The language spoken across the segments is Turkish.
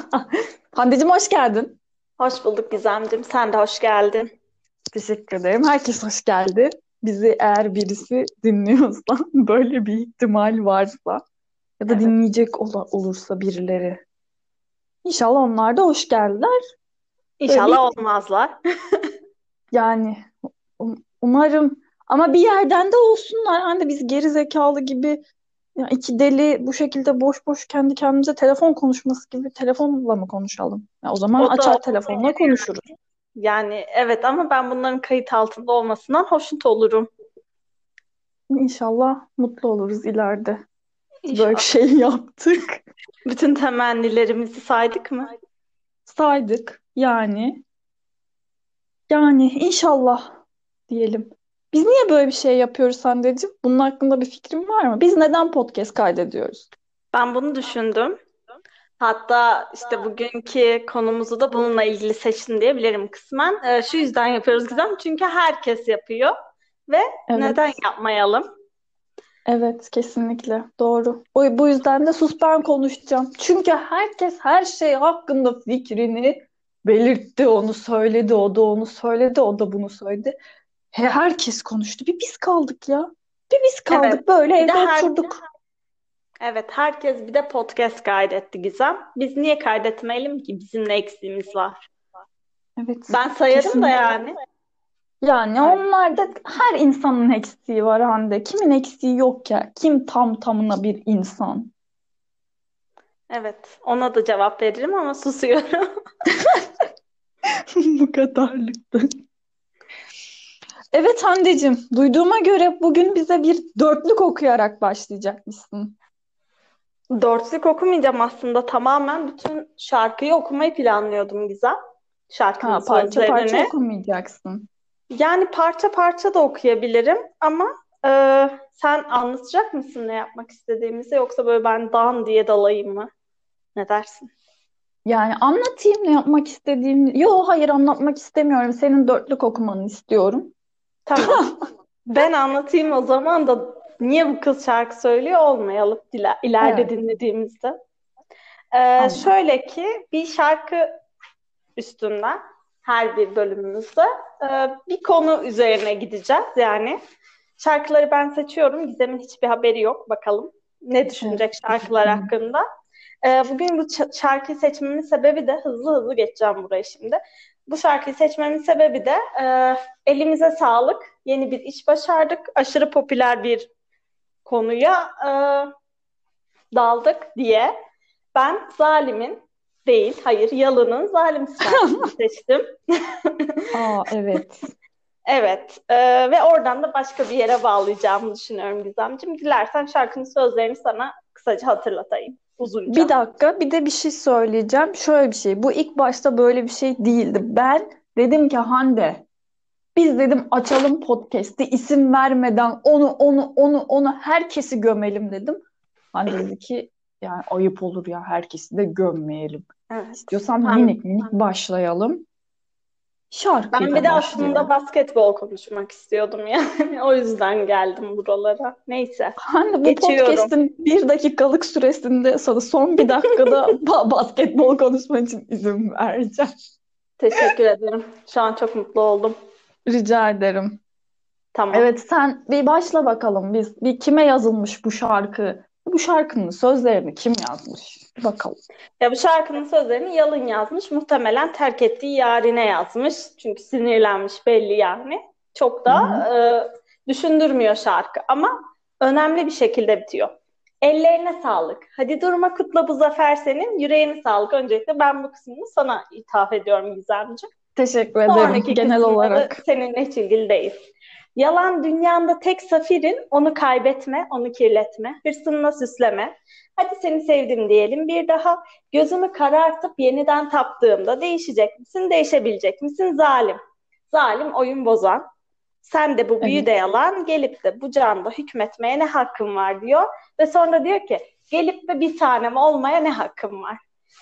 Hande'cim hoş geldin. Hoş bulduk Gizemciğim. Sen de hoş geldin. Teşekkür ederim. Herkes hoş geldi. Bizi eğer birisi dinliyorsa, böyle bir ihtimal varsa ya da Evet. dinleyecek ola- olursa birileri. İnşallah onlar da hoş geldiler. İnşallah olmazlar. yani um- umarım ama bir yerden de olsunlar. Hani biz geri zekalı gibi ya iki deli bu şekilde boş boş kendi kendimize telefon konuşması gibi telefonla mı konuşalım? Ya o zaman O da açar telefonla konuşuruz. yani evet ama ben bunların kayıt altında olmasından hoşnut olurum. İnşallah mutlu oluruz ileride. Böyle İnşallah. bir şey yaptık. Bütün temennilerimizi saydık mı? Saydık yani. Yani inşallah diyelim. Biz niye böyle bir şey yapıyoruz Hande'ciğim? Bunun hakkında bir fikrin var mı? Biz neden podcast kaydediyoruz? Ben bunu düşündüm. Hatta işte bugünkü konumuzu da bununla ilgili seçtim diyebilirim kısmen. Ee, şu yüzden yapıyoruz Gizem. Çünkü herkes yapıyor ve Evet. neden yapmayalım? Evet, kesinlikle. Doğru. O, bu yüzden de sus ben konuşacağım. Çünkü herkes her şey hakkında fikrini belirtti, onu söyledi, o da onu söyledi, o da bunu söyledi. He, herkes konuştu. Bir biz kaldık ya. Bir biz kaldık. Evet. Böyle evde her oturduk. Evet, herkes bir de podcast kaydetti Gizem. Biz niye kaydetmeyelim ki? Bizim ne eksiğimiz var? Evet, Ben sayarım da yani. Yani onlarda her insanın eksiği var Hande. Kimin eksiği yok ya? Kim tam tamına bir insan? Evet, ona da cevap veririm ama susuyorum. Bu kadarlıktı. Evet Hande'cim, duyduğuma göre bugün bize bir dörtlük okuyarak başlayacakmışsın. Dörtlük okumayacağım aslında. Tamamen bütün şarkıyı okumayı planlıyordum Gizem. Şarkının Ha, parça parça okumayacaksın. Yani parça parça da okuyabilirim ama e, sen anlatacak mısın ne yapmak istediğimizi yoksa böyle ben dan diye dalayım mı? Ne dersin? Yani anlatayım ne yapmak istediğimi. Yo hayır anlatmak istemiyorum. Senin dörtlük okumanı istiyorum. Tamam. Ben anlatayım o zaman da niye bu kız şarkı söylüyor olmayalım ileride Evet. dinlediğimizde. Ee, şöyle ki bir şarkı üstünden her bir bölümümüzde e, bir konu üzerine gideceğiz. Yani şarkıları ben seçiyorum. Gizem'in hiçbir haberi yok. Bakalım ne düşünecek şarkılar hakkında. Ee, bugün bu şarkıyı seçmemin sebebi de hızlı hızlı geçeceğim buraya şimdi. Bu şarkıyı seçmemin sebebi de e, elimize sağlık. Yeni bir iş başardık. Aşırı popüler bir konuya e, daldık diye. Ben Zalim'in değil, hayır Yalın'ın Zalim seçtim. Aa evet. Evet, e, ve oradan da başka bir yere bağlayacağımı düşünüyorum Gizemciğim. Dilersen şarkının sözlerini sana kısaca hatırlatayım. Uzunca. Bir dakika, bir de bir şey söyleyeceğim. Şöyle bir şey. Bu ilk başta böyle bir şey değildi. Ben dedim ki Hande, biz dedim açalım podcast'i isim vermeden onu onu onu onu herkesi gömelim dedim. Hande dedi ki yani ayıp olur ya herkesi de gömmeyelim. Evet. İstiyorsan minik minik başlayalım. Şarkıyla Ben bir de aslında başlayalım. basketbol konuşmak istiyordum yani. O yüzden geldim buralara. Neyse. Hande bu Geçiyorum. podcast'in bir dakikalık süresinde sana son bir dakikada ba- basketbol konuşman için izin vereceğim. Teşekkür ederim. Şu an çok mutlu oldum. Rica ederim. Tamam. Evet sen bir başla bakalım biz bir kime yazılmış bu şarkı? Bu şarkının sözlerini kim yazmış? Bakalım. Ya bu şarkının sözlerini Yalın yazmış. Muhtemelen terk ettiği yarine yazmış. Çünkü sinirlenmiş belli yani. Çok da Hı e, düşündürmüyor şarkı ama önemli bir şekilde bitiyor. Ellerine sağlık. Hadi durma kutla bu zafer senin. Yüreğine sağlık. Öncelikle ben bu kısmını sana ithaf ediyorum Gizemciğim. Teşekkür ederim Sonraki genel olarak. seninle hiç ilgili değil. Yalan dünyanda tek safirin, onu kaybetme, onu kirletme, hırsınla süsleme. Hadi seni sevdim diyelim bir daha. Gözümü karartıp yeniden taptığımda değişecek misin, değişebilecek misin zalim? Zalim oyun bozan. Sen de bu büyü Evet. de yalan, gelip de bu canda hükmetmeye ne hakkın var diyor. Ve sonra diyor ki, gelip de bir tanem olmaya ne hakkım var?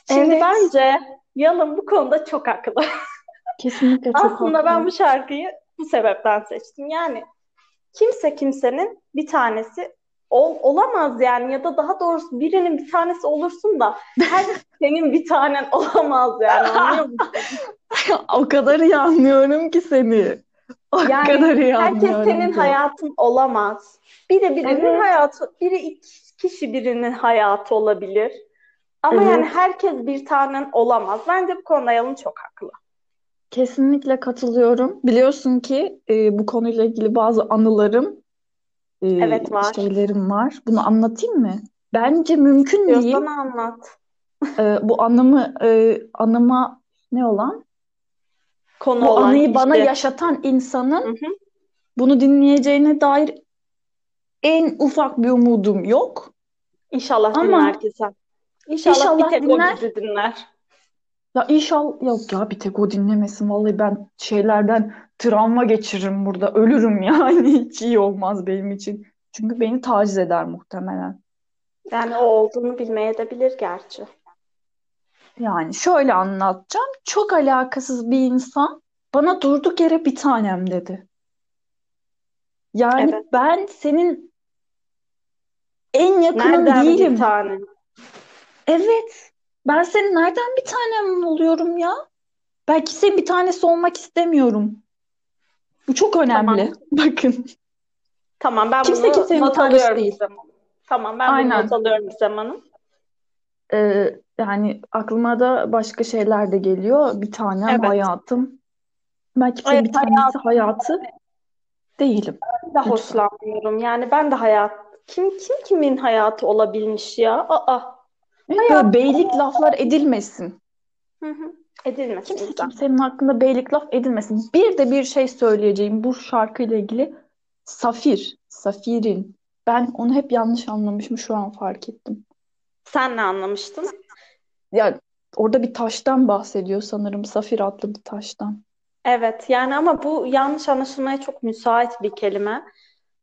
Şimdi Evet. bence Yalın bu konuda çok haklı. Kesinlikle çok Aslında ben haklı. bu şarkıyı bu sebepten seçtim. Yani kimse kimsenin bir tanesi ol, olamaz yani ya da daha doğrusu birinin bir tanesi olursun da her senin bir tanen olamaz yani anlıyor musun? O kadar iyi anlıyorum ki seni. O Yani kadar iyi herkes senin ki. hayatın olamaz. Biri birinin Evet. hayatı, biri iki kişi birinin hayatı olabilir. Ama Evet. yani herkes bir tanen olamaz. Bence bu konuda Yalın çok haklı. Kesinlikle katılıyorum. Biliyorsun ki e, bu konuyla ilgili bazı anılarım, e, Evet var. şeylerim var. Bunu anlatayım mı? Bence mümkün değil. Diyorsan anlat. E, bu anımı, e, anıma ne olan? Konu Bu olan anıyı bana kişi. yaşatan Hı insanın hı. bunu dinleyeceğine dair en ufak bir umudum yok. İnşallah Ama dinler güzel. İnşallah bir inşallah tek o dinler. bizi dinler. Ya inşallah yok ya bir tek o dinlemesin. Vallahi ben şeylerden travma geçiririm burada. Ölürüm yani. Hiç iyi olmaz benim için. Çünkü beni taciz eder muhtemelen. Yani o olduğunu bilmeye de bilir gerçi. Yani şöyle anlatacağım. Çok alakasız bir insan bana durduk yere bir tanem dedi. Yani Evet. ben senin en yakının Nereden bir değilim. tane? Evet. Ben senin nereden bir tanem oluyorum ya? Belki senin bir tanesi olmak istemiyorum. Bu çok önemli. Tamam. Bakın. Tamam ben Kimse bunu kimsenin not alıyorum değil. Tamam ben bunu Aynen. not alıyorum Hanım. Ee, yani aklıma da başka şeyler de geliyor. Bir tanem Evet. hayatım. Ben kimsenin Evet bir tanesi hayatı değilim. Ben de Lütfen. hoşlanmıyorum. Yani ben de hayat kim kim kimin hayatı olabilmiş ya? Aa. Hayat beylik laflar edilmesin. Hı hı. Edilmesin Kimse Gizem. kimsenin hakkında beylik laf edilmesin. Bir de bir şey söyleyeceğim bu şarkıyla ilgili. Safir, Safir'in. Ben onu hep yanlış anlamışım şu an fark ettim. Sen ne anlamıştın? Ya orada bir taştan bahsediyor sanırım. Safir adlı bir taştan. Evet yani ama bu yanlış anlaşılmaya çok müsait bir kelime.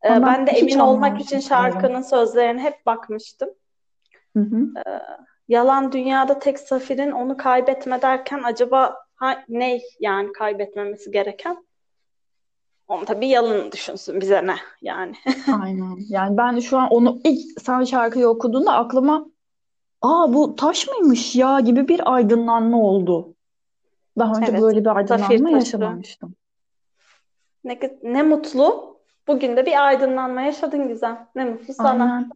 Ee, ben de emin olmak için şarkının sözlerine hep bakmıştım. Hı hı. Yalan dünyada tek zafirin onu kaybetme derken acaba ha, ne yani kaybetmemesi gereken? Onu tabii Yalın düşünsün bize ne yani. Aynen. Yani ben şu an onu ilk sen şarkıyı okuduğunda aklıma aa bu taş mıymış ya gibi bir aydınlanma oldu. Daha önce Evet, böyle bir aydınlanma yaşamamıştım. Ne, ne mutlu. Bugün de bir aydınlanma yaşadın Gizem. Ne mutlu sana. Aynen.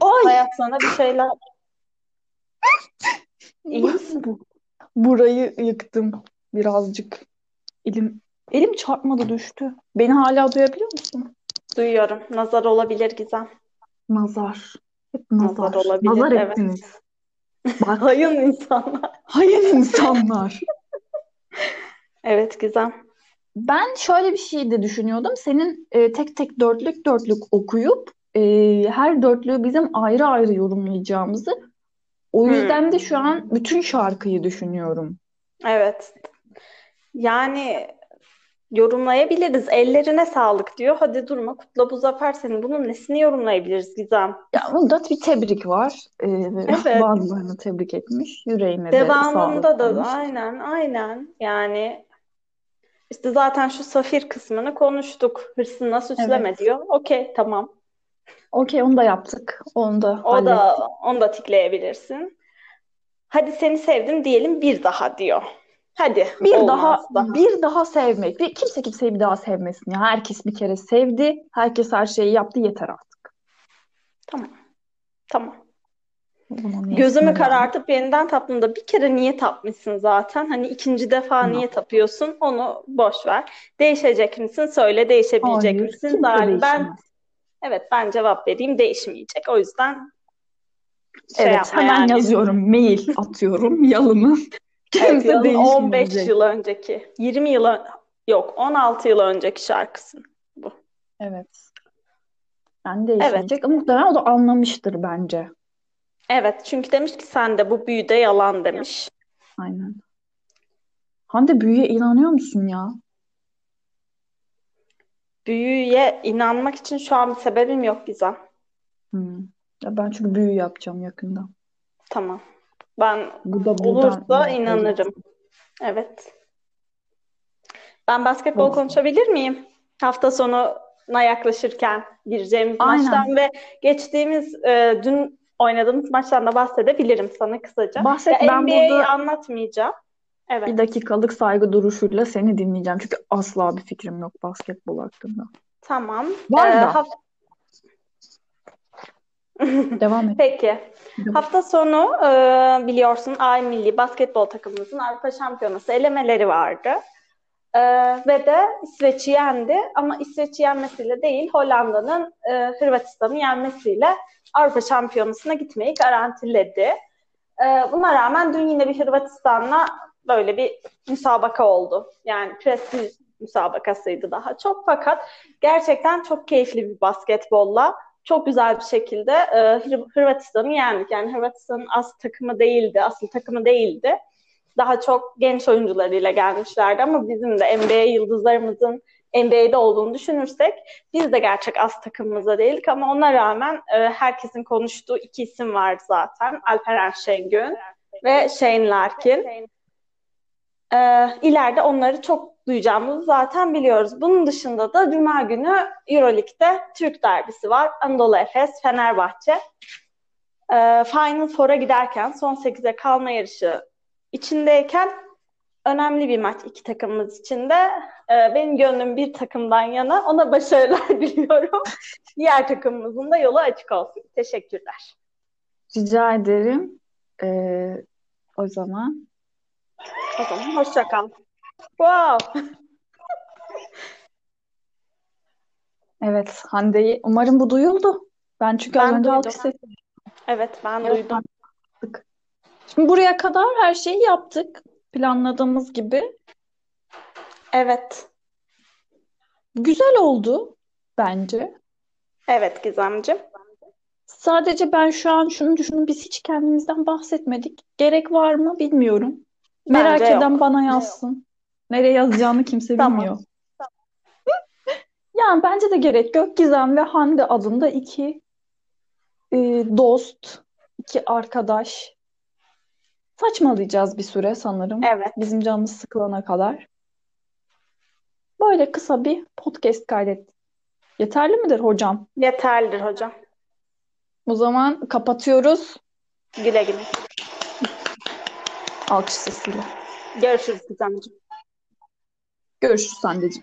Ay! Hayat sana bir şeyler. İyi misin? Bu- Burayı yıktım birazcık. Elim elim çarpmadı düştü. Beni hala duyabiliyor musun? Duyuyorum. Nazar olabilir Gizem. Nazar. Hep Nazar nazar. olabilir, Nazar evet. ettiniz. Bak, Hayın insanlar. hayır insanlar. Evet Gizem. Ben şöyle bir şey de düşünüyordum. Senin e, tek tek dörtlük dörtlük okuyup e, her dörtlüğü bizim ayrı ayrı yorumlayacağımızı. O Hmm. yüzden de şu an bütün şarkıyı düşünüyorum. Evet. Yani yorumlayabiliriz. Ellerine sağlık diyor. Hadi durma kutla bu zafer senin. Bunun nesini yorumlayabiliriz Gizem? Ya bunda bir tebrik var. E, Evet. bazılarını tebrik etmiş. Yüreğine de Devamında sağlık da demiş. aynen aynen yani işte zaten şu safir kısmını konuştuk. Hırsına süsleme Evet. diyor. Okey tamam. Okey onu da yaptık. Onu da O da onu da tikleyebilirsin. Hadi seni sevdim diyelim bir daha diyor. Hadi Bir olmaz daha daha. bir daha sevmek. Bir, kimse kimseyi bir daha sevmesin ya. Herkes bir kere sevdi. Herkes her şeyi yaptı. Yeter artık. Tamam. Tamam. Gözümü karartıp yeniden taptığımda bir kere niye tapmışsın zaten? Hani ikinci defa niye tapıyorsun? Onu boş ver. Değişecek misin? Söyle değişebilecek Hayır, misin? Zalim. Ben evet ben cevap vereyim değişmeyecek. O yüzden şey Evet, hemen yani. yazıyorum. Mail atıyorum. Yalımı. Evet, Kimse yılın 15 değişmeyecek. yıl önceki, 20 yıl yok 16 yıl önceki şarkısın bu. Evet. Yani değişmeyecek. Ama muhtemelen o da anlamıştır bence. Evet, çünkü demiş ki sen de bu büyüde yalan demiş. Aynen. Hande büyüye inanıyor musun ya? Büyüye inanmak için şu an bir sebebim yok Gizem. Hmm. Ya ben çünkü büyü yapacağım yakında. Tamam. Ben Bu da olursa ilerleyecek. inanırım. Evet. Ben basketbol Olsun. konuşabilir miyim? Hafta sonu sezona yaklaşırken gireceğimiz Aynen. maçtan ve geçtiğimiz e, dün oynadığımız maçtan da bahsedebilirim sana kısaca. Bahset, Ya ben NBA'yi burada anlatmayacağım. Evet. bir dakikalık saygı duruşuyla seni dinleyeceğim. Çünkü asla bir fikrim yok basketbol hakkında. Tamam. Var Ee, da. haf- Devam et. Peki. Devam. Hafta sonu e, biliyorsun Ay Milli Basketbol takımımızın Avrupa Şampiyonası elemeleri vardı. E, ve de İsveç'i yendi. Ama İsveç'i yenmesiyle değil, Hollanda'nın e, Hırvatistan'ı yenmesiyle Avrupa Şampiyonası'na gitmeyi garantiledi. E, buna rağmen dün yine bir Hırvatistan'la böyle bir müsabaka oldu. Yani prestij müsabakasıydı daha çok. Fakat gerçekten çok keyifli bir basketbolla çok güzel bir şekilde e, Hır- Hırvatistan'ı yendik. Yani Hırvatistan'ın as takımı değildi, asıl takımı değildi. Daha çok genç oyuncularıyla gelmişlerdi ama bizim de NBA yıldızlarımızın NBA'de olduğunu düşünürsek biz de gerçek as takımımızda değildik ama ona rağmen e, herkesin konuştuğu iki isim vardı zaten. Alperen Şengün ve Shane Larkin. Ee, ileride onları çok duyacağımızı zaten biliyoruz. Bunun dışında da Cuma günü Euroleague'de Türk derbisi var. Anadolu Efes, Fenerbahçe. Ee, Final Four'a giderken son 8'e kalma yarışı içindeyken önemli bir maç iki takımımız için de. Ee, benim gönlüm bir takımdan yana. Ona başarılar diliyorum. Diğer takımımızın da yolu açık olsun. Teşekkürler. Rica ederim. Ee, o zaman O zaman hoşça kal. Wow. evet Hande'yi umarım bu duyuldu. Ben çünkü az Ben önce alkış Evet ben Evet, duydum. Şimdi buraya kadar her şeyi yaptık. Planladığımız gibi. Evet. Güzel oldu bence. Evet Gizemciğim. Sadece ben şu an şunu düşündüm. Biz hiç kendimizden bahsetmedik. Gerek var mı bilmiyorum. Merak Bence eden yok. bana yazsın. Nereye yazacağını kimse Tamam. bilmiyor. Yani bence de gerek yok. Gizem ve Hande adında iki e, dost, iki arkadaş. Saçmalayacağız bir süre sanırım. Evet. Bizim canımız sıkılana kadar. Böyle kısa bir podcast kaydettik. Yeterli midir hocam? Yeterlidir hocam. O zaman kapatıyoruz. Güle güle. Alkış sesiyle. Görüşürüz Gizemciğim. Görüşürüz Hande'ciğim.